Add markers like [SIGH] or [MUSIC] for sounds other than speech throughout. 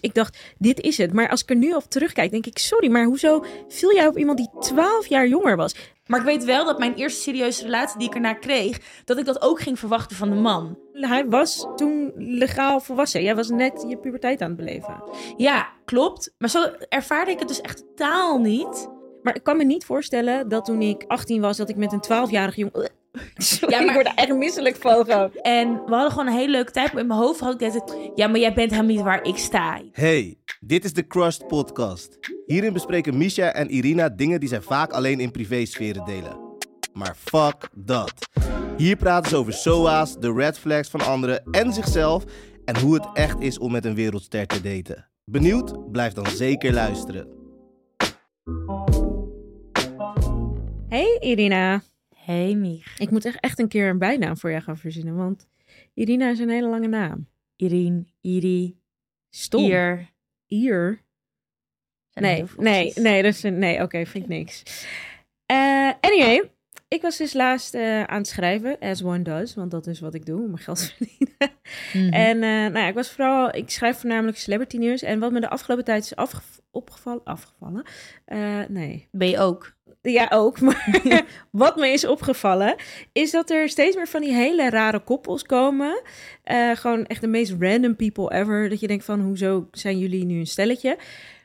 Ik dacht, dit is het. Maar als ik er nu op terugkijk, denk ik, sorry, maar hoezo viel jij op iemand die 12 jaar jonger was? Maar ik weet wel dat mijn eerste serieuze relatie die ik erna kreeg, dat ik dat ook ging verwachten van de man. Hij was toen legaal volwassen. Jij was net je puberteit aan het beleven. Ja, klopt. Maar zo ervaarde ik het dus echt totaal niet. Maar ik kan me niet voorstellen dat toen ik 18 was, dat ik met een 12-jarige jongen. [LAUGHS] Sorry, Ja, maar- ik word er echt misselijk van. gewoon. En we hadden gewoon een hele leuke tijd. Maar in mijn hoofd had ik net, ja, maar jij bent helemaal niet waar ik sta. Hey, dit is de Crushed Podcast. Hierin bespreken Misha en Irina dingen die zij vaak alleen in privésferen delen. Maar fuck dat. Hier praten ze over SOA's, de red flags van anderen en zichzelf en hoe het echt is om met een wereldster te daten. Benieuwd? Blijf dan zeker luisteren. Hey Irina. Ik moet echt, echt een keer een bijnaam voor jou gaan verzinnen, want Irina is een hele lange naam. Irene, Iri, Stom. Ier. Ier. Er Nee, nee, nee, dat is een, nee, oké, vind ik niks. Eh, anyway, ik was dus laatst eh, aan het schrijven, as one does, want dat is wat ik doe, om mijn geld te [LAUGHS] verdienen. Mhm. En eh, nou ja, ik was vooral, ik schrijf voornamelijk celebrity nieuws. En wat me de afgelopen tijd is afge- opgevallen, afgevallen, Eh, nee, Ben je ook? ja ook, [LAUGHS] maar wat me is opgevallen, is dat er steeds meer van die hele rare koppels komen. Eh, gewoon echt de meest random people ever. Dat je denkt van, hoezo zijn jullie nu een stelletje?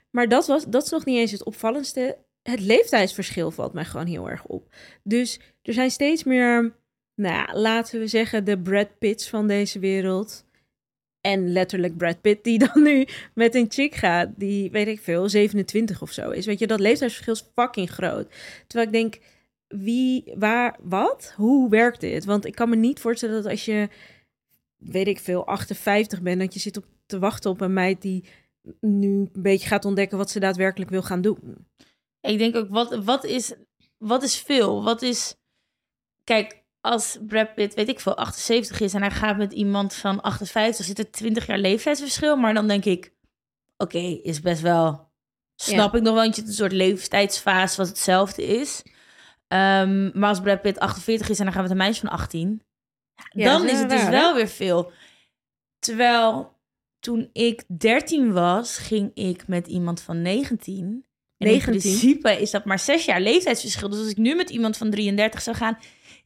Maar dat, was, dat is nog niet eens het opvallendste. Het leeftijdsverschil valt mij gewoon heel erg op. Dus er zijn steeds meer, nou ja, laten we zeggen, de Brad Pitts van deze wereld. En letterlijk Brad Pitt, die [LAUGHS] dan nu met een chick gaat, die, weet ik veel, 27 of zo is. Weet je, dat leeftijdsverschil is fucking groot. Terwijl ik denk, wie, waar, wat? Hoe werkt dit? Want ik kan me niet voorstellen dat als je, weet ik veel, 58 bent, dat je zit op te wachten op een meid die nu een beetje gaat ontdekken wat ze daadwerkelijk wil gaan doen. Ik denk ook, wat, wat, is, wat is veel? Wat is... Kijk, als Brad Pitt, weet ik veel, 78 is en hij gaat met iemand van 58, zit er 20 jaar leeftijdsverschil. Maar dan denk ik, oké, is best wel... Snap ik nog wel, want je een soort leeftijdsfase wat hetzelfde is. Ehm, maar als Brad Pitt 48 is en dan gaat met een meisje van 18, Ja, dan is het dus hè? wel weer veel. Terwijl toen ik 13 was, ging ik met iemand van 19. En 19? in principe is dat maar zes jaar leeftijdsverschil. Dus als ik nu met iemand van 33 zou gaan,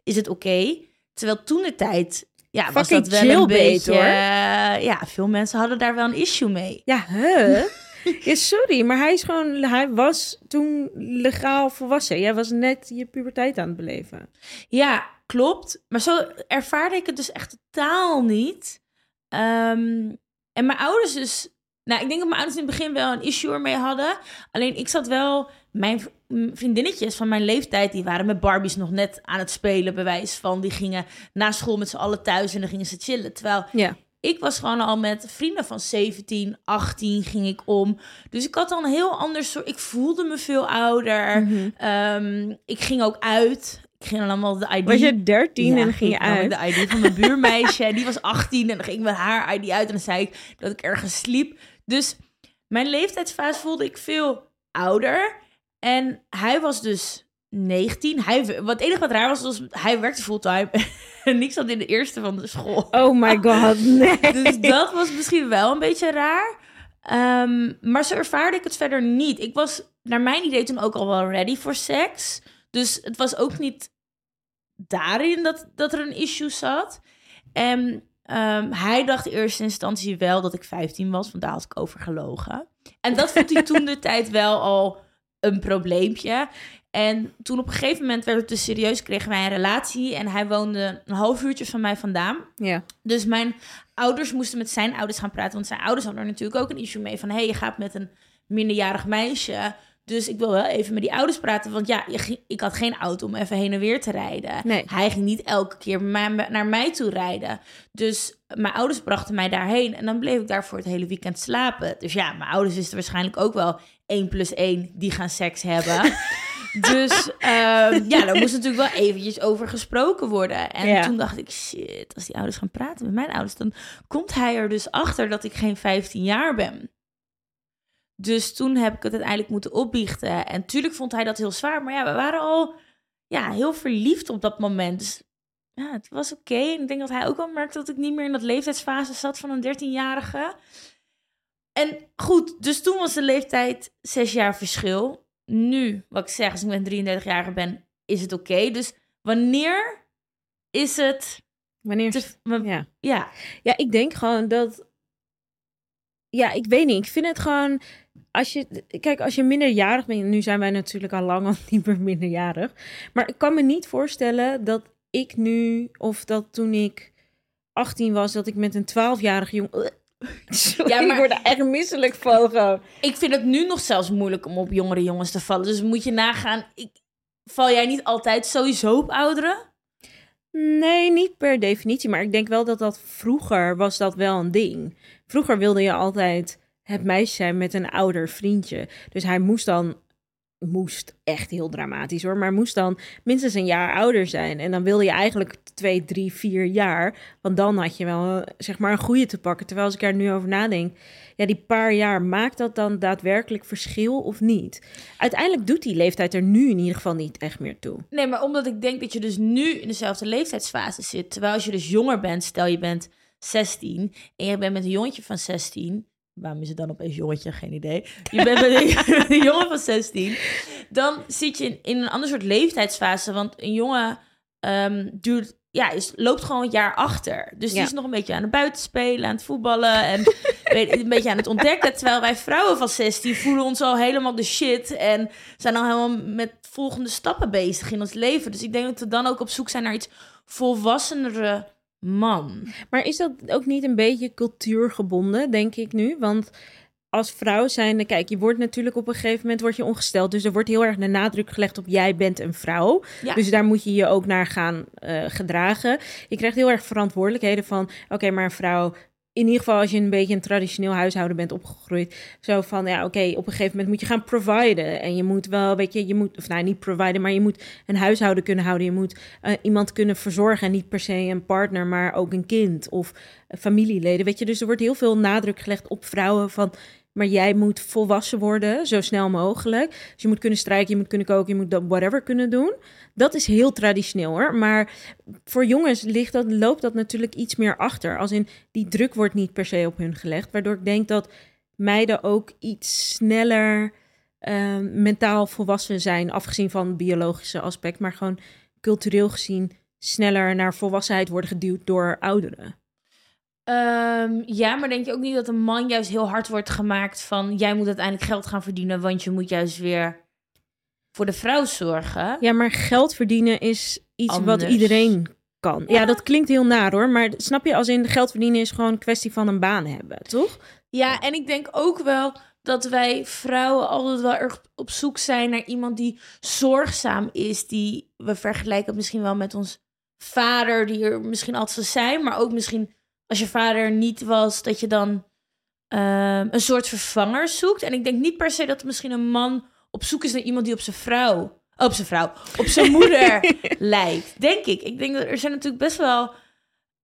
is het oké. Terwijl toen de tijd, ja, was dat wel een beetje... hoor. eh, ja, veel mensen hadden daar wel een issue mee. Ja, huh? [LAUGHS] ja, sorry, maar hij is gewoon, hij was toen legaal volwassen. Jij was net je puberteit aan het beleven. Ja, klopt. Maar zo ervaarde ik het dus echt totaal niet. Ehm, en mijn ouders dus... Nou, ik denk dat mijn ouders in het begin wel een issue ermee hadden. Alleen ik zat wel... Mijn vriendinnetjes van mijn leeftijd... die waren met Barbies nog net aan het spelen, bewijs van. Die gingen na school met z'n allen thuis en dan gingen ze chillen. Terwijl Ja. ik was gewoon al met vrienden van 17, 18 ging ik om. Dus ik had dan een heel ander soort... Ik voelde me veel ouder. Mhm. Ehm, ik ging ook uit. Ik ging dan allemaal de ID... Was je 13 Ja, en ging je uit? de ID van mijn [LAUGHS] buurmeisje. die was 18 en dan ging ik met haar ID uit. En dan zei ik dat ik ergens sliep. Dus mijn leeftijdsfase voelde ik veel ouder. En hij was dus 19. Hij, wat enige wat raar was, was hij werkte fulltime. [LAUGHS] en ik zat in de eerste van de school. Oh my god, [LAUGHS] nee. Dus dat was misschien wel een beetje raar. Ehm, maar zo ervaarde ik het verder niet. Ik was naar mijn idee toen ook al wel ready voor seks. Dus het was ook niet daarin dat, dat er een issue zat. En ehm, hij dacht in eerste instantie wel dat ik 15 was, want daar had ik over gelogen. En dat vond hij toen de [LAUGHS] tijd wel al een probleempje. En toen op een gegeven moment werd het dus serieus, kregen wij een relatie. En hij woonde een half uurtje van mij vandaan. Ja. Dus mijn ouders moesten met zijn ouders gaan praten. Want zijn ouders hadden er natuurlijk ook een issue mee. Van, hé, hey, je gaat met een minderjarig meisje. Dus ik wil wel even met die ouders praten. Want ja, ik had geen auto om even heen en weer te rijden. Nee. Hij ging niet elke keer naar mij toe rijden. Dus mijn ouders brachten mij daarheen. En dan bleef ik daar voor het hele weekend slapen. Dus ja, mijn ouders wisten waarschijnlijk ook wel... 1 plus 1, die gaan seks hebben. dus ehm, ja, daar moest natuurlijk wel eventjes over gesproken worden. En Ja. toen dacht ik, shit, als die ouders gaan praten met mijn ouders... dan komt hij er dus achter dat ik geen 15 jaar ben. Dus toen heb ik het uiteindelijk moeten opbiechten. En tuurlijk vond hij dat heel zwaar. Maar ja, we waren al ja, heel verliefd op dat moment. Dus ja, het was oké. En ik denk dat hij ook wel merkte dat ik niet meer in dat leeftijdsfase zat van een 13-jarige. En goed, dus toen was de leeftijd zes jaar verschil. Nu, wat ik zeg, als ik met 33 jaar ben, is het oké. Dus wanneer is het... Wanneer... Te, wa- ja. ja. Ja, ik denk gewoon dat. Ja, ik weet niet. Ik vind het gewoon. Als je, kijk, als je minderjarig bent. Nu zijn wij natuurlijk al lang al [LAUGHS] niet meer minderjarig. Maar ik kan me niet voorstellen dat ik nu. Of dat toen ik 18 was. Dat ik met een 12-jarig jong. [LAUGHS] Sorry, Ja, maar- ik word er echt misselijk van. gewoon. Ik vind het nu nog zelfs moeilijk om op jongere jongens te vallen. Dus moet je nagaan, ik, val jij niet altijd sowieso op ouderen? Nee, niet per definitie. Maar ik denk wel dat dat vroeger was dat wel een ding. Vroeger wilde je altijd het meisje zijn met een ouder vriendje. Dus hij moest dan, moest echt heel dramatisch hoor, maar moest dan minstens een jaar ouder zijn. En dan wilde je eigenlijk twee, drie, vier jaar. Want dan had je wel, zeg maar, een goede te pakken. Terwijl als ik er nu over nadenk, ja, die paar jaar, maakt dat dan daadwerkelijk verschil of niet? Uiteindelijk doet die leeftijd er nu in ieder geval niet echt meer toe. Nee, maar omdat ik denk dat je dus nu in dezelfde leeftijdsfase zit. Terwijl als je dus jonger bent, stel je bent 16 en je bent met een jongetje van 16. Waarom is het dan opeens jongetje? Geen idee. Je bent [LAUGHS] een, jongen van 16. Dan zit je in, in een ander soort leeftijdsfase. Want een jongen ehm, duurt, ja, is, loopt gewoon een jaar achter. Dus die Ja. is nog een beetje aan het buitenspelen, aan het voetballen. En [LAUGHS] een beetje aan het ontdekken. Terwijl wij vrouwen van 16 voelen ons al helemaal de shit. En zijn al helemaal met volgende stappen bezig in ons leven. Dus ik denk dat we dan ook op zoek zijn naar iets volwassenere man. Maar is dat ook niet een beetje cultuurgebonden, denk ik nu? Want als vrouw zijnde, kijk, je wordt natuurlijk op een gegeven moment wordt je ongesteld. Dus er wordt heel erg de nadruk gelegd op jij bent een vrouw. Ja. Dus daar moet je je ook naar gaan eh, gedragen. Je krijgt heel erg verantwoordelijkheden van, oké, maar een vrouw... In ieder geval als je een beetje een traditioneel huishouden bent opgegroeid. Zo van, ja, oké, op een gegeven moment moet je gaan providen. En je moet wel, weet je, je moet, of nou, niet providen, maar je moet een huishouden kunnen houden. Je moet eh, iemand kunnen verzorgen. En niet per se een partner, maar ook een kind of eh, familieleden. Weet je, dus er wordt heel veel nadruk gelegd op vrouwen van. Maar jij moet volwassen worden, zo snel mogelijk. Dus je moet kunnen strijken, je moet kunnen koken, je moet whatever kunnen doen. Dat is heel traditioneel hoor. Maar voor jongens ligt dat, loopt dat natuurlijk iets meer achter. Als in die druk wordt niet per se op hun gelegd. Waardoor ik denk dat meiden ook iets sneller eh, mentaal volwassen zijn. Afgezien van het biologische aspect. Maar gewoon cultureel gezien sneller naar volwassenheid worden geduwd door ouderen. Ehm, ja, maar denk je ook niet dat een man juist heel hard wordt gemaakt van... jij moet uiteindelijk geld gaan verdienen, want je moet juist weer voor de vrouw zorgen? Ja, maar geld verdienen is iets wat iedereen kan. Ja. Ja. dat klinkt heel naar hoor. Maar snap je, als in geld verdienen is gewoon een kwestie van een baan hebben, toch? Ja, en ik denk ook wel dat wij vrouwen altijd wel erg op zoek zijn naar iemand die zorgzaam is. Die we vergelijken misschien wel met ons vader, die er misschien altijd zijn. Maar ook misschien als je vader er niet was, dat je dan ehm, een soort vervanger zoekt. En ik denk niet per se dat misschien een man op zoek is naar iemand die op zijn vrouw. Op zijn vrouw, op zijn moeder [LAUGHS] lijkt. Denk ik. Ik denk dat er zijn natuurlijk best wel.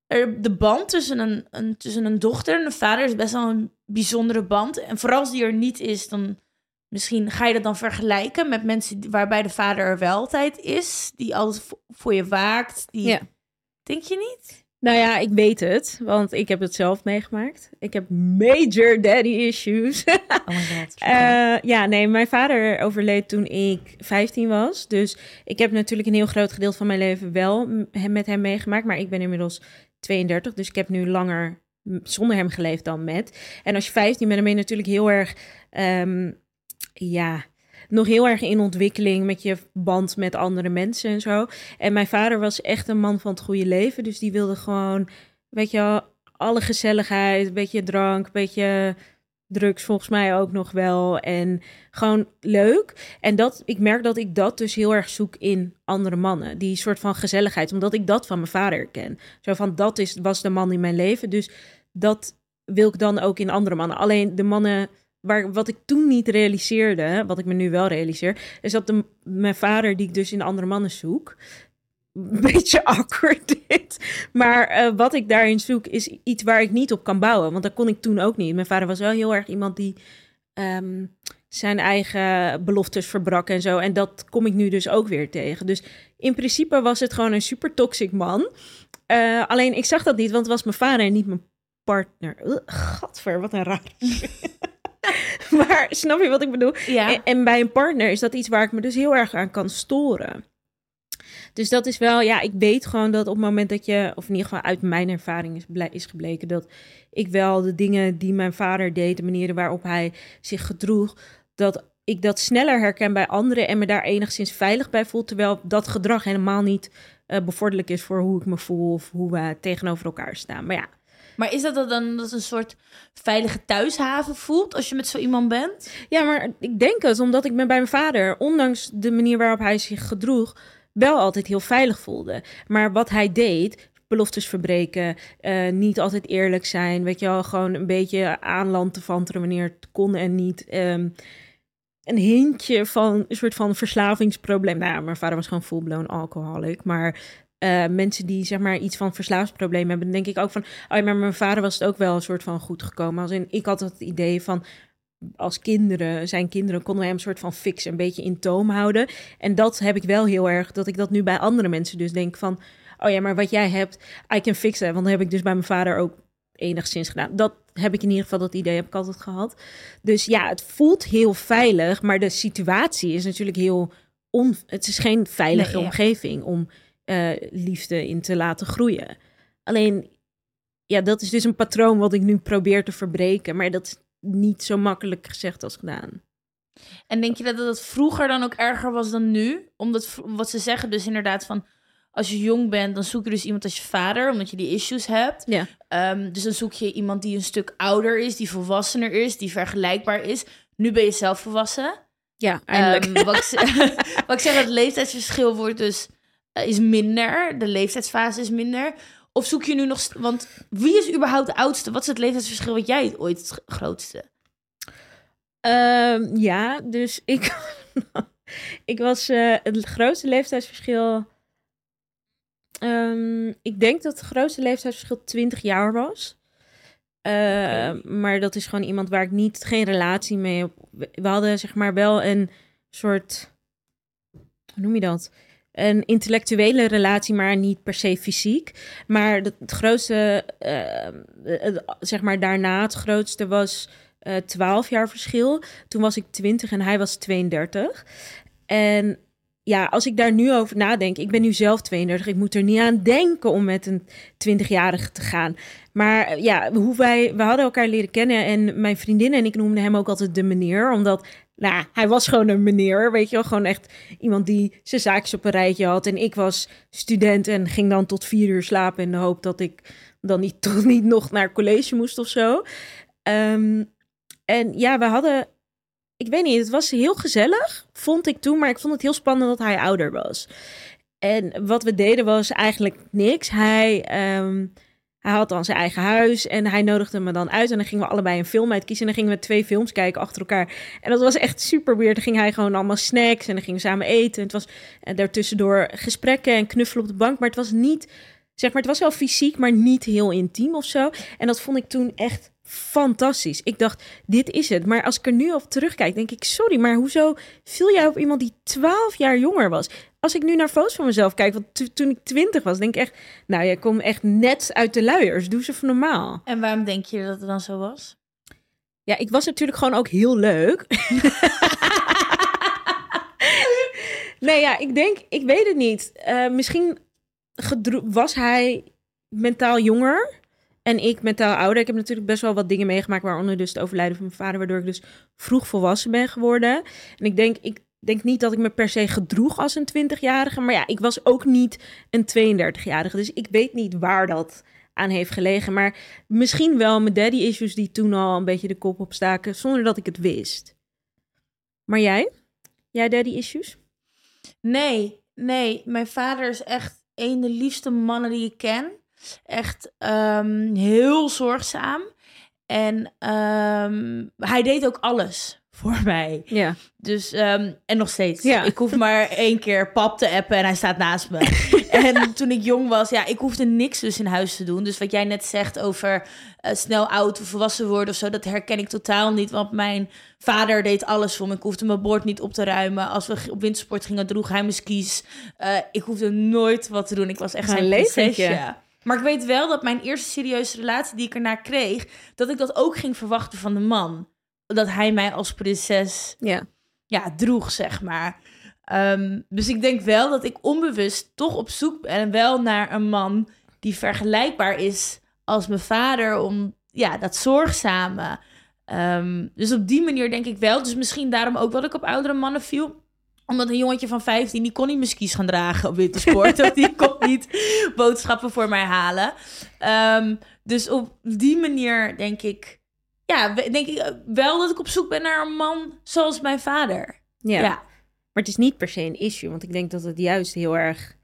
Er, de band tussen een, een, tussen een dochter en een vader is best wel een bijzondere band. En vooral als die er niet is, dan misschien ga je dat dan vergelijken met mensen waarbij de vader er wel altijd is. Die altijd vo- voor je waakt. Die... Ja. Denk je niet? Nou ja, ik weet het, want ik heb het zelf meegemaakt. Ik heb major daddy issues. Oh my god. [LAUGHS] Eh, ja, nee, mijn vader overleed toen ik 15 was. Dus ik heb natuurlijk een heel groot gedeelte van mijn leven wel met hem meegemaakt. Maar ik ben inmiddels 32, dus ik heb nu langer zonder hem geleefd dan met. En als je 15 bent, dan ben je natuurlijk heel erg, ehm, ja, nog heel erg in ontwikkeling met je band met andere mensen en zo. En mijn vader was echt een man van het goede leven. Dus die wilde gewoon, weet je alle gezelligheid, een beetje drank, een beetje drugs volgens mij ook nog wel. En gewoon leuk. En dat, ik merk dat ik dat dus heel erg zoek in andere mannen. Die soort van gezelligheid, omdat ik dat van mijn vader ken. Zo van, dat is, was de man in mijn leven. Dus dat wil ik dan ook in andere mannen. Alleen de mannen... Waar, wat ik toen niet realiseerde, wat ik me nu wel realiseer, is dat de, mijn vader, die ik dus in andere mannen zoek, een [LAUGHS] beetje awkward dit. Maar eh, wat ik daarin zoek is iets waar ik niet op kan bouwen. Want dat kon ik toen ook niet. Mijn vader was wel heel erg iemand die ehm, zijn eigen beloftes verbrak en zo. En dat kom ik nu dus ook weer tegen. Dus in principe was het gewoon een super toxic man. Eh, alleen ik zag dat niet, want het was mijn vader en niet mijn partner. Ugh, gadver, wat een raar. [LAUGHS] [LAUGHS] maar snap je wat ik bedoel? Ja. En, en bij een partner is dat iets waar ik me dus heel erg aan kan storen. Dus dat is wel, ja, ik weet gewoon dat op het moment dat je, of in ieder geval uit mijn ervaring is, is gebleken, dat ik wel de dingen die mijn vader deed, de manieren waarop hij zich gedroeg, dat ik dat sneller herken bij anderen en me daar enigszins veilig bij voel, terwijl dat gedrag helemaal niet eh, bevorderlijk is voor hoe ik me voel of hoe we tegenover elkaar staan. Maar ja, Maar is dat dan dat een soort veilige thuishaven voelt als je met zo iemand bent? Ja, maar ik denk het omdat ik me bij mijn vader, ondanks de manier waarop hij zich gedroeg, wel altijd heel veilig voelde. Maar wat hij deed, beloftes verbreken, eh, niet altijd eerlijk zijn, weet je wel, gewoon een beetje aanland te vanteren wanneer het kon en niet. ehm, een hintje van een soort van verslavingsprobleem. Nou ja, mijn vader was gewoon full-blown alcoholic, maar eh, mensen die zeg maar iets van verslavingsprobleem hebben, denk ik ook van, oh ja, maar mijn vader was het ook wel een soort van goed gekomen. Als in, ik had het idee van, als kinderen, zijn kinderen, konden we hem een soort van fix, een beetje in toom houden. En dat heb ik wel heel erg, dat ik dat nu bij andere mensen dus denk van, oh ja, maar wat jij hebt, I can fixen. Want dat heb ik dus bij mijn vader ook enigszins gedaan. Dat heb ik in ieder geval, dat idee heb ik altijd gehad. Dus ja, het voelt heel veilig, maar de situatie is natuurlijk heel on... Het is geen veilige Nee, ja. omgeving om eh, liefde in te laten groeien. Alleen, ja, dat is dus een patroon wat ik nu probeer te verbreken. Maar dat is niet zo makkelijk gezegd als gedaan. En denk je dat het vroeger dan ook erger was dan nu? Omdat wat ze zeggen dus inderdaad van... Als je jong bent, dan zoek je dus iemand als je vader, omdat je die issues hebt. Ja. Ehm, dus dan zoek je iemand die een stuk ouder is, die volwassener is, die vergelijkbaar is. Nu ben je zelf volwassen. Ja, eindelijk. Ehm, wat, ik, [LAUGHS] [LAUGHS] wat ik zeg, het leeftijdsverschil wordt dus, is minder. De leeftijdsfase is minder. Of zoek je nu nog... Want wie is überhaupt de oudste? Wat is het leeftijdsverschil wat jij ooit het grootste? Ehm, ja, dus ik, [LAUGHS] ik was eh, het grootste leeftijdsverschil. Ehm, ik denk dat het grootste leeftijdsverschil 20 jaar was. Eh, Maar dat is gewoon iemand waar ik niet geen relatie mee heb. We we hadden zeg maar wel een soort. Hoe noem je dat? Een intellectuele relatie, maar niet per se fysiek. Maar het, grootste, eh, zeg maar daarna, het grootste was eh 12 jaar verschil. Toen was ik 20 en hij was 32. En ja, als ik daar nu over nadenk, ik ben nu zelf 32, ik moet er niet aan denken om met een 20-jarige te gaan. Maar eh, ja, hoe wij, we hadden elkaar leren kennen en mijn vriendin en ik noemden hem ook altijd de meneer, omdat nou, hij was gewoon een meneer, weet je wel, gewoon echt iemand die zijn zaakjes op een rijtje had. En ik was student en ging dan tot vier uur slapen in de hoop dat ik dan niet, [LAUGHS] toch niet nog naar college moest of zo. Ehm, en ja, we hadden. Ik weet niet, het was heel gezellig, vond ik toen. Maar ik vond het heel spannend dat hij ouder was. En wat we deden was eigenlijk niks. Hij, ehm, hij had dan zijn eigen huis en hij nodigde me dan uit. En dan gingen we allebei een film uitkiezen. En dan gingen we twee films kijken achter elkaar. En dat was echt super weird. Dan ging hij gewoon allemaal snacks en dan gingen we samen eten. En het was en daartussendoor gesprekken en knuffelen op de bank. Maar het was niet, zeg maar, het was wel fysiek, maar niet heel intiem of zo. En dat vond ik toen echt fantastisch. Ik dacht, dit is het. Maar als ik er nu op terugkijk, denk ik, sorry, maar hoezo viel jij op iemand die 12 jaar jonger was? Als ik nu naar foto's van mezelf kijk, want to- toen ik 20 was, denk ik echt, nou, jij komt echt net uit de luiers. Doe ze even normaal. En waarom denk je dat het dan zo was? Ja, ik was natuurlijk gewoon ook heel leuk. [LAUGHS] nee, ja, ik denk, ik weet het niet. Eh, misschien was hij mentaal jonger en ik mentaal ouder. Ik heb natuurlijk best wel wat dingen meegemaakt, waaronder dus het overlijden van mijn vader, waardoor ik dus vroeg volwassen ben geworden. En ik denk, ik denk niet dat ik me per se gedroeg als een 20-jarige, maar ja, ik was ook niet een 32-jarige. Dus ik weet niet waar dat aan heeft gelegen. Maar misschien wel mijn daddy issues die toen al een beetje de kop opstaken, zonder dat ik het wist. Maar jij? Jij daddy issues? Nee, nee. Mijn vader is echt een de liefste mannen die ik ken. Echt ehm, heel zorgzaam. En ehm, hij deed ook alles [LAUGHS] voor mij. Ja. Dus, ehm, en nog steeds. Ja. Ik hoef maar één keer pap te appen en hij staat naast me. [LAUGHS] en toen ik jong was, ja, ik hoefde niks dus in huis te doen. Dus wat jij net zegt over eh, snel oud of volwassen worden of zo, dat herken ik totaal niet. Want mijn vader deed alles voor me. Ik hoefde mijn bord niet op te ruimen. Als we op wintersport gingen, droeg hij mijn skis. Eh, ik hoefde nooit wat te doen. Ik was echt Een zijn prinsesje. Maar ik weet wel dat mijn eerste serieuze relatie die ik erna kreeg, dat ik dat ook ging verwachten van de man. dat hij mij als prinses Ja. ja, droeg, zeg maar. Ehm, dus ik denk wel dat ik onbewust toch op zoek ben wel naar een man die vergelijkbaar is als mijn vader om ja, dat zorgzame. Ehm, dus op die manier denk ik wel. Dus misschien daarom ook dat ik op oudere mannen viel omdat een jongetje van 15, die kon niet mijn skis gaan dragen op wintersport. [LAUGHS] of die kon [LAUGHS] niet boodschappen voor mij halen. Ehm, dus op die manier denk ik... Ja, denk ik wel dat ik op zoek ben naar een man zoals mijn vader. Ja. Ja. Maar het is niet per se een issue, want ik denk dat het juist heel erg...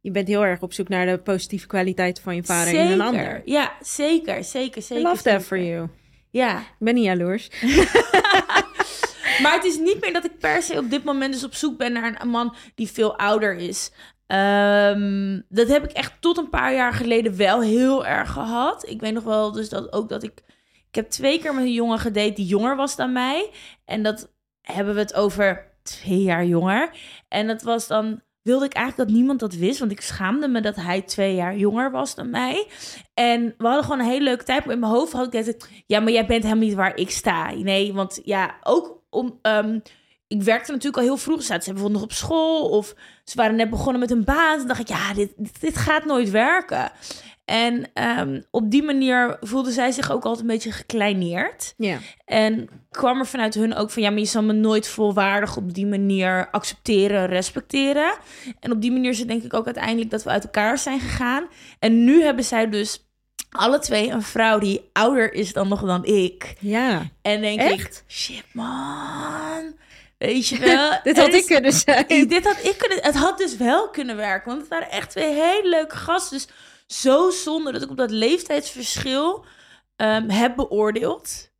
Je bent heel erg op zoek naar de positieve kwaliteiten van je vader zeker. in een ander. Ja, zeker, zeker, I zeker. love that for you. Ja, Ik ben niet jaloers. [LAUGHS] [LAUGHS] maar het is niet meer dat ik per se op dit moment dus op zoek ben naar een man die veel ouder is. Ehm, dat heb ik echt tot een paar jaar geleden wel heel erg gehad. Ik weet nog wel dus dat ook dat ik... Ik heb twee keer met een jongen gedate die jonger was dan mij. En dat hebben we het over twee jaar jonger. En dat was dan... Wilde ik eigenlijk dat niemand dat wist. Want ik schaamde me dat hij twee jaar jonger was dan mij. En we hadden gewoon een hele leuke tijd. Maar in mijn hoofd had ik net... Ja, maar jij bent helemaal niet waar ik sta. Nee, want ja, ook om... ehm, ik werkte natuurlijk al heel vroeg. Zaten ze bijvoorbeeld nog op school. Of ze waren net begonnen met een baan. Toen dacht ik, ja, dit, dit, dit gaat nooit werken. En ehm, op die manier voelde zij zich ook altijd een beetje gekleineerd. Ja. En kwam er vanuit hun ook van... ja, maar je zal me nooit volwaardig op die manier accepteren, respecteren. En op die manier is het denk ik ook uiteindelijk dat we uit elkaar zijn gegaan. En nu hebben zij dus alle twee een vrouw die ouder is dan nog dan ik. Ja. En denk Echt? ik, shit man, weet je [LAUGHS] wel. Dit had ik is- kunnen zijn. Dit had ik kunnen. Het had dus wel kunnen werken. Want het waren echt twee hele leuke gasten. Dus zo zonde dat ik op dat leeftijdsverschil ehm, heb beoordeeld.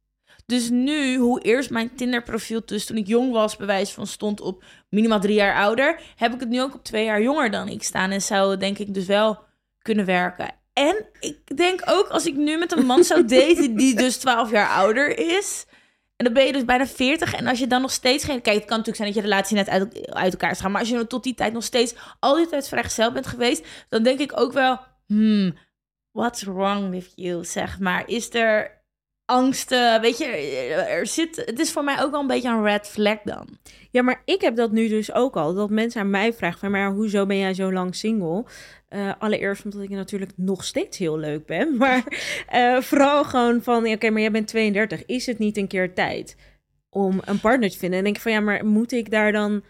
Dus nu, hoe eerst mijn Tinder-profiel dus toen ik jong was, bewijs van stond op minimaal drie jaar ouder, heb ik het nu ook op twee jaar jonger dan ik staan. En zou het denk ik dus wel kunnen werken. En ik denk ook als ik nu met een man zou [LAUGHS] daten die dus 12 jaar ouder is. En dan ben je dus bijna 40. En als je dan nog steeds geen. Kijk, het kan natuurlijk zijn dat je relatie net uit, uit elkaar is gaan. Maar als je tot die tijd nog steeds al die tijd vrijgezel bent geweest. Dan denk ik ook wel. Hmm, what's wrong with you? Zeg maar. Is er angsten? Weet je, er zit. Het is voor mij ook wel een beetje een red flag dan. Ja, maar ik heb dat nu dus ook al. Dat mensen aan mij vragen van, maar hoezo ben jij zo lang single? Eh, allereerst omdat ik natuurlijk nog steeds heel leuk ben. [LAUGHS] Maar eh, vooral gewoon van, oké, maar jij bent 32. Is het niet een keer tijd om een partner te vinden? En denk ik van, ja, maar moet ik daar dan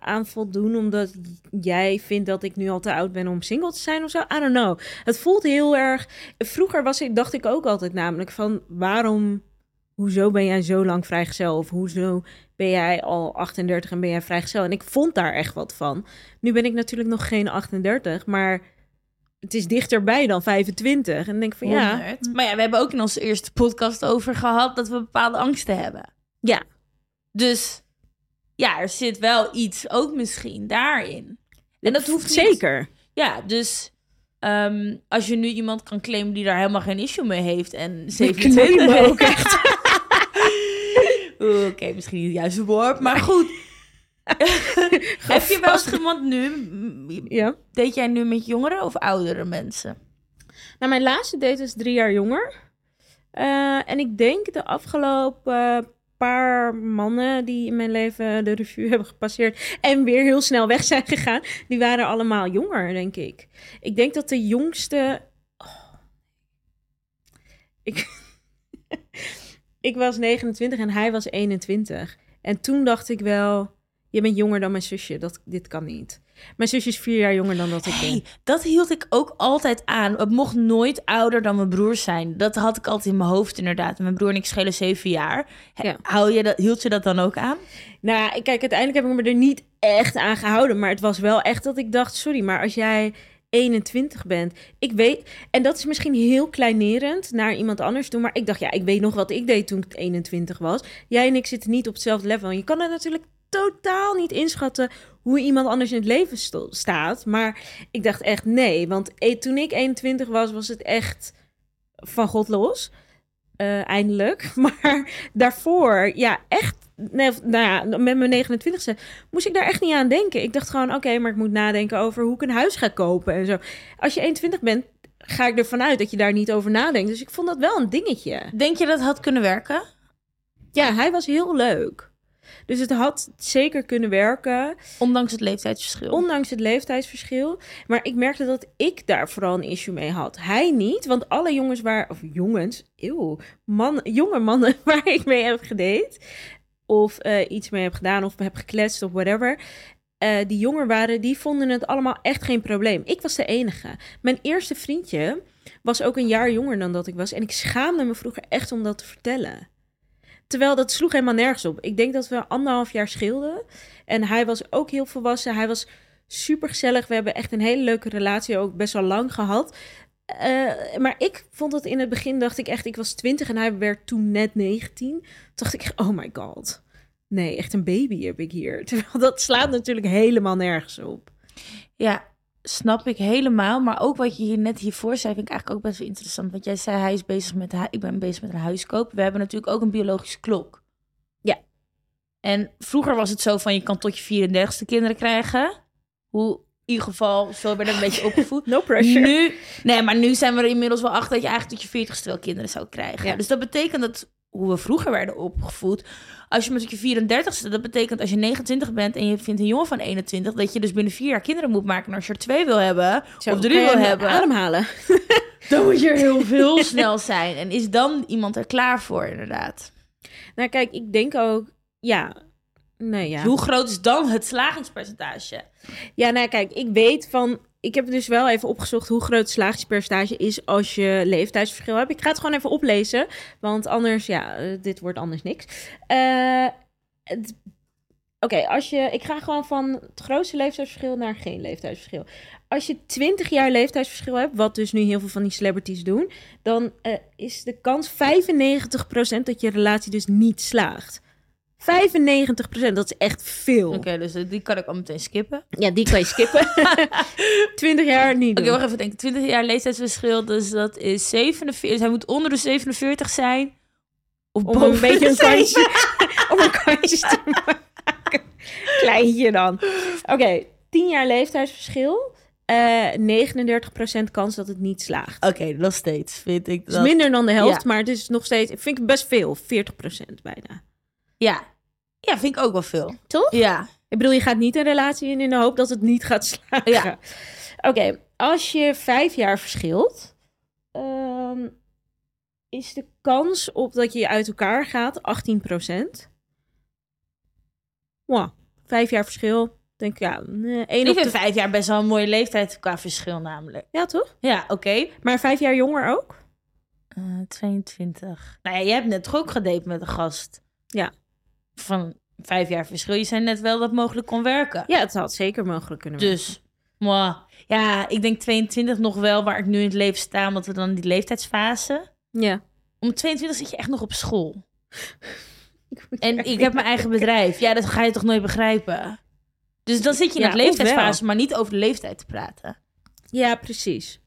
aan voldoen omdat jij vindt dat ik nu al te oud ben om single te zijn of zo? I don't know. Het voelt heel erg... Vroeger was ik, dacht ik ook altijd namelijk van, waarom... Hoezo ben jij zo lang vrijgezel? Of hoezo ben jij al 38 en ben jij vrijgezel? En ik vond daar echt wat van. Nu ben ik natuurlijk nog geen 38, maar het is dichterbij dan 25. En denk van ja, 100. Maar ja, we hebben ook in onze eerste podcast over gehad dat we bepaalde angsten hebben. Ja. Dus ja, er zit wel iets ook misschien daarin. En dat hoeft niet- zeker. Ja, dus ehm, als je nu iemand kan claimen die daar helemaal geen issue mee heeft en claimen 27 ook echt. [LAUGHS] Oké, misschien niet het juiste woord, maar goed. [LAUGHS] Heb je wel eens iemand nu, Ja. deed jij nu met jongere of oudere mensen? Nou, mijn laatste date is drie jaar jonger. Eh, en ik denk de afgelopen paar mannen die in mijn leven de revue hebben gepasseerd en weer heel snel weg zijn gegaan, die waren allemaal jonger, denk ik. Ik denk dat de jongste. Oh. Ik... [LAUGHS] ik was 29 en hij was 21. En toen dacht ik wel, je bent jonger dan mijn zusje. Dat, dit kan niet. Mijn zusje is vier jaar jonger dan dat ik ben. Dat hield ik ook altijd aan. Het mocht nooit ouder dan mijn broers zijn. Dat had ik altijd in mijn hoofd inderdaad. Mijn broer en ik schelen zeven jaar. Ja. Hou je dat, hield je dat dan ook aan? Nou, ik- kijk, uiteindelijk heb ik me er niet echt aan gehouden. Maar het was wel echt dat ik dacht, sorry, maar als jij 21 bent, ik weet... En dat is misschien heel kleinerend naar iemand anders toe. Maar ik dacht, ja, ik weet nog wat ik deed toen ik 21 was. Jij en ik zitten niet op hetzelfde level. En je kan het natuurlijk totaal niet inschatten hoe iemand anders in het leven staat. Maar ik dacht echt nee, want eh, toen ik 21 was, was het echt van God los. Eh, eindelijk. [LAUGHS] Maar daarvoor, ja, echt. Nee, nou ja, met mijn 29ste moest ik daar echt niet aan denken. Ik dacht gewoon, oké, maar ik moet nadenken over hoe ik een huis ga kopen en zo. Als je 21 bent, ga ik ervan uit dat je daar niet over nadenkt. Dus ik vond dat wel een dingetje. Denk je dat had kunnen werken? Ja, hij was heel leuk. Dus het had zeker kunnen werken, Ondanks het leeftijdsverschil. ondanks het leeftijdsverschil. Maar ik merkte dat ik daar vooral een issue mee had. Hij niet, want alle jongens waar, of jongens, eeuw, man, jonge mannen [LAUGHS] waar ik mee heb gedate, of eh, iets mee heb gedaan, of heb gekletst, of whatever, eh, die jonger waren, die vonden het allemaal echt geen probleem. Ik was de enige. Mijn eerste vriendje was ook een jaar jonger dan dat ik was. En ik schaamde me vroeger echt om dat te vertellen. Terwijl dat sloeg helemaal nergens op. Ik denk dat we anderhalf jaar scheelden. En hij was ook heel volwassen. Hij was super gezellig. We hebben echt een hele leuke relatie ook best wel lang gehad. Eh, maar ik vond het in het begin, dacht ik echt, ik was 20 en hij werd toen net 19. Toen dacht ik, oh my god. Nee, echt een baby heb ik hier. [LAUGHS] Terwijl dat slaat natuurlijk helemaal nergens op. Ja, snap ik helemaal. Maar ook wat je hier net hiervoor zei, vind ik eigenlijk ook best wel interessant. Want jij zei, hij is bezig met, ik ben bezig met een huiskoop. We hebben natuurlijk ook een biologische klok. Ja. En vroeger was het zo van, je kan tot je 34ste kinderen krijgen. Hoe, in ieder geval, zo werd ik een beetje opgevoed. [LAUGHS] No pressure. Nu, nee, maar nu zijn we er inmiddels wel achter dat je eigenlijk tot je 40ste wel kinderen zou krijgen. Ja. Dus dat betekent dat hoe we vroeger werden opgevoed. Als je met je 34ste, dat betekent als je 29 bent en je vindt een jongen van 21, dat je dus binnen vier jaar kinderen moet maken. En als je er twee wil hebben, Zo, of drie wil hebben, Ademhalen. [LAUGHS] dan moet je er heel [LAUGHS] veel snel zijn. En is dan iemand er klaar voor, inderdaad? Nou, kijk, ik denk ook, ja. Nee, ja. Hoe groot is dan het slagingspercentage? Ja, nou kijk, ik weet van... Ik heb dus wel even opgezocht hoe groot het is als je leeftijdsverschil hebt. Ik ga het gewoon even oplezen, want anders, ja, eh, dit wordt anders niks. Eh, Oké, als je... Ik ga gewoon van het grootste leeftijdsverschil naar geen leeftijdsverschil. Als je 20 jaar leeftijdsverschil hebt, wat dus nu heel veel van die celebrities doen, dan eh, is de kans 95% dat je relatie dus niet slaagt. 95%, dat is echt veel. Oké, dus die kan ik al meteen skippen. Ja, die kan je skippen. [LAUGHS] 20 jaar niet Oké, wacht even denken. 20 jaar leeftijdsverschil, dus dat is 47. Dus hij moet onder de 47 zijn. Of Om boven een beetje een [LAUGHS] de kantje, om een kantje te [LAUGHS] maken. Kleintje dan. Oké, 10 jaar leeftijdsverschil. Eh 39% kans dat het niet slaagt. Oké, nog steeds vind ik Dat is minder dan de helft, Ja. maar het is nog steeds... Ik vind het best veel. 40% bijna. Ja. Ja, vind ik ook wel veel. Toch? Ja. Ik bedoel, je gaat niet een relatie in in de hoop dat het niet gaat slagen. Ja. Oké, als je vijf jaar verschilt, ehm, is de kans op dat je uit elkaar gaat 18%. Wow, vijf jaar verschil. Denk ja, één Ik op vind de... vijf jaar best wel een mooie leeftijd qua verschil namelijk. Ja, toch? Ja, oké. Maar vijf jaar jonger ook? Eh, 22. Nou ja, jij hebt net toch ook gedate met een gast. Ja. Van vijf jaar verschil. Je zei net wel dat het mogelijk kon werken. Ja, het had zeker mogelijk kunnen werken. Dus, moi. ja, ik denk 22 nog wel waar ik nu in het leven sta, omdat we dan die leeftijdsfase. Ja. Om 22 zit je echt nog op school. [LAUGHS] En ik heb mijn eigen bedrijf. Ja, dat ga je toch nooit begrijpen. Dus dan zit je in Ja, of leeftijdsfase, maar niet over de leeftijd te praten. Ja, precies.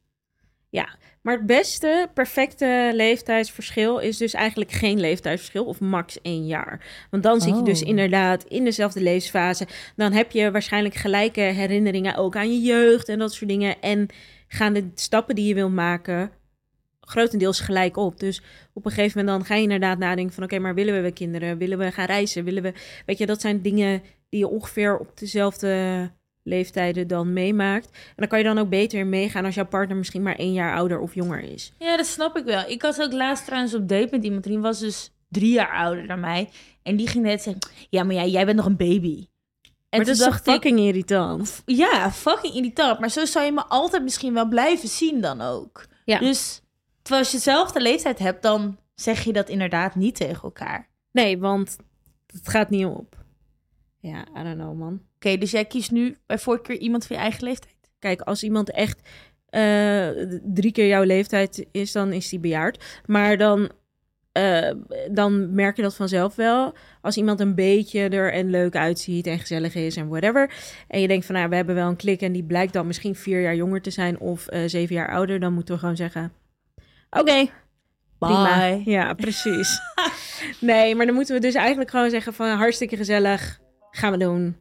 Ja, maar het beste, perfecte leeftijdsverschil is dus eigenlijk geen leeftijdsverschil of max één jaar. Want dan zit je dus Oh. inderdaad in dezelfde levensfase. Dan heb je waarschijnlijk gelijke herinneringen ook aan je jeugd en dat soort dingen. En gaan de stappen die je wil maken grotendeels gelijk op. Dus op een gegeven moment dan ga je inderdaad nadenken van... oké, maar willen we weer kinderen? Willen we gaan reizen? Willen we... Weet je, dat zijn dingen die je ongeveer op dezelfde leeftijden dan meemaakt. En dan kan je dan ook beter meegaan als jouw partner misschien maar één jaar ouder of jonger is. Ja, dat snap ik wel. Ik was ook laatst trouwens op date met iemand. Die was dus drie jaar ouder dan mij. En die ging net zeggen, ja, maar ja, jij bent nog een baby. En maar dat is ik, fucking irritant. ja, fucking irritant. Maar zo zou je me altijd misschien wel blijven zien dan ook. Ja. Dus terwijl als je dezelfde leeftijd hebt, dan zeg je dat inderdaad niet tegen elkaar. Nee, want het gaat niet op. Ja, I don't know, man. Oké, dus jij kiest nu bij voorkeur iemand van je eigen leeftijd. Kijk, als iemand echt eh, drie keer jouw leeftijd is, dan is die bejaard. Maar dan, eh, dan merk je dat vanzelf wel. Als iemand een beetje er en leuk uitziet en gezellig is en whatever. En je denkt van, nou, we hebben wel een klik en die blijkt dan misschien vier jaar jonger te zijn of eh, zeven jaar ouder. Dan moeten we gewoon zeggen, oké, prima. Bye. Ja, precies. [LAUGHS] nee, maar dan moeten we dus eigenlijk gewoon zeggen van, hartstikke gezellig, gaan we doen.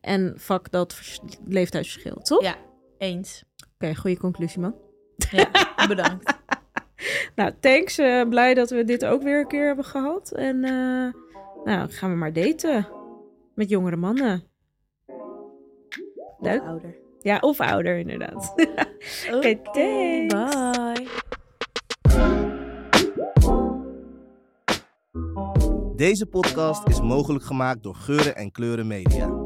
En fuck dat vers- leeftijdsverschil, toch? Ja, eens. Oké, goede conclusie, man. Ja, [LAUGHS] bedankt. [LAUGHS] nou, thanks. eh, blij dat we dit ook weer een keer hebben gehad. En eh, nou, gaan we maar daten. Met jongere mannen. Leuk. Of ouder. Ja, of ouder inderdaad. [LAUGHS] Oké, thanks. Bye. Deze podcast is mogelijk gemaakt door Geuren en Kleuren Media.